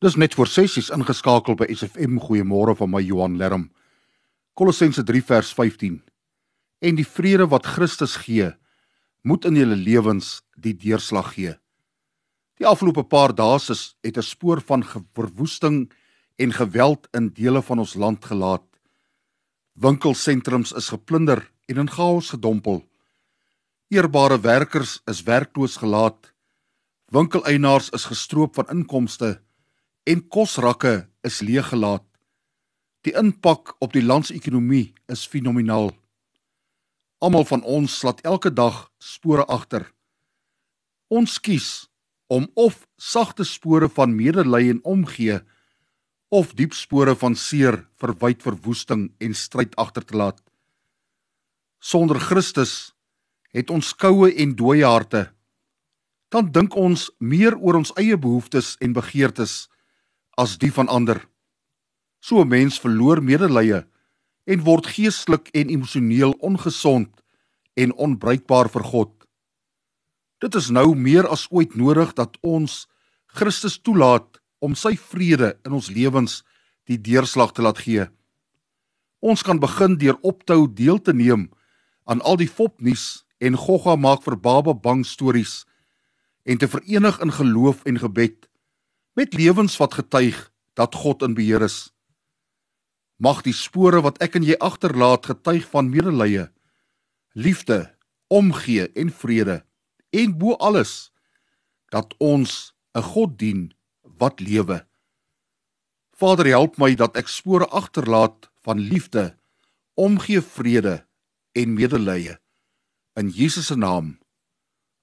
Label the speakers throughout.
Speaker 1: Dis net voor 6:00 ingeskakel by SFM Goeiemôre van my Johan Lerm. Kolossense 3 vers 15. En die vrede wat Christus gee, moet in julle lewens die deurslag gee. Die afgelope paar dae is het 'n spoor van verwoesting en geweld in dele van ons land gelaat. Winkelsentrums is geplunder en in chaos gedompel. Eerbare werkers is werkloos gelaat. Winkeleienaars is gestroop van inkomste en kosrakke is leeggelaat. Die impak op die landsekonomie is fenomenaal. Almal van ons laat elke dag spore agter. Ons kies om of sagte spore van medelee en omgee of diep spore van seer, verwyd verwoesting en stryd agter te laat. Sonder Christus het ons koue en dooie harte. Dan dink ons meer oor ons eie behoeftes en begeertes as die van ander. So 'n mens verloor medelee en word geestelik en emosioneel ongesond en onbruikbaar vir God. Dit is nou meer as ooit nodig dat ons Christus toelaat om sy vrede in ons lewens die deurslag te laat gee. Ons kan begin deur optou deel te neem aan al die fopnuus en gogga maak vir baba bang stories en te verenig in geloof en gebed met lewens wat getuig dat God in beheer is. Mag die spore wat ek en jy agterlaat getuig van medelee, liefde, omgee en vrede en bo alles dat ons 'n God dien wat lewe. Vader, help my dat ek spore agterlaat van liefde, omgee, vrede en medelee in Jesus se naam.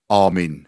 Speaker 1: Amen.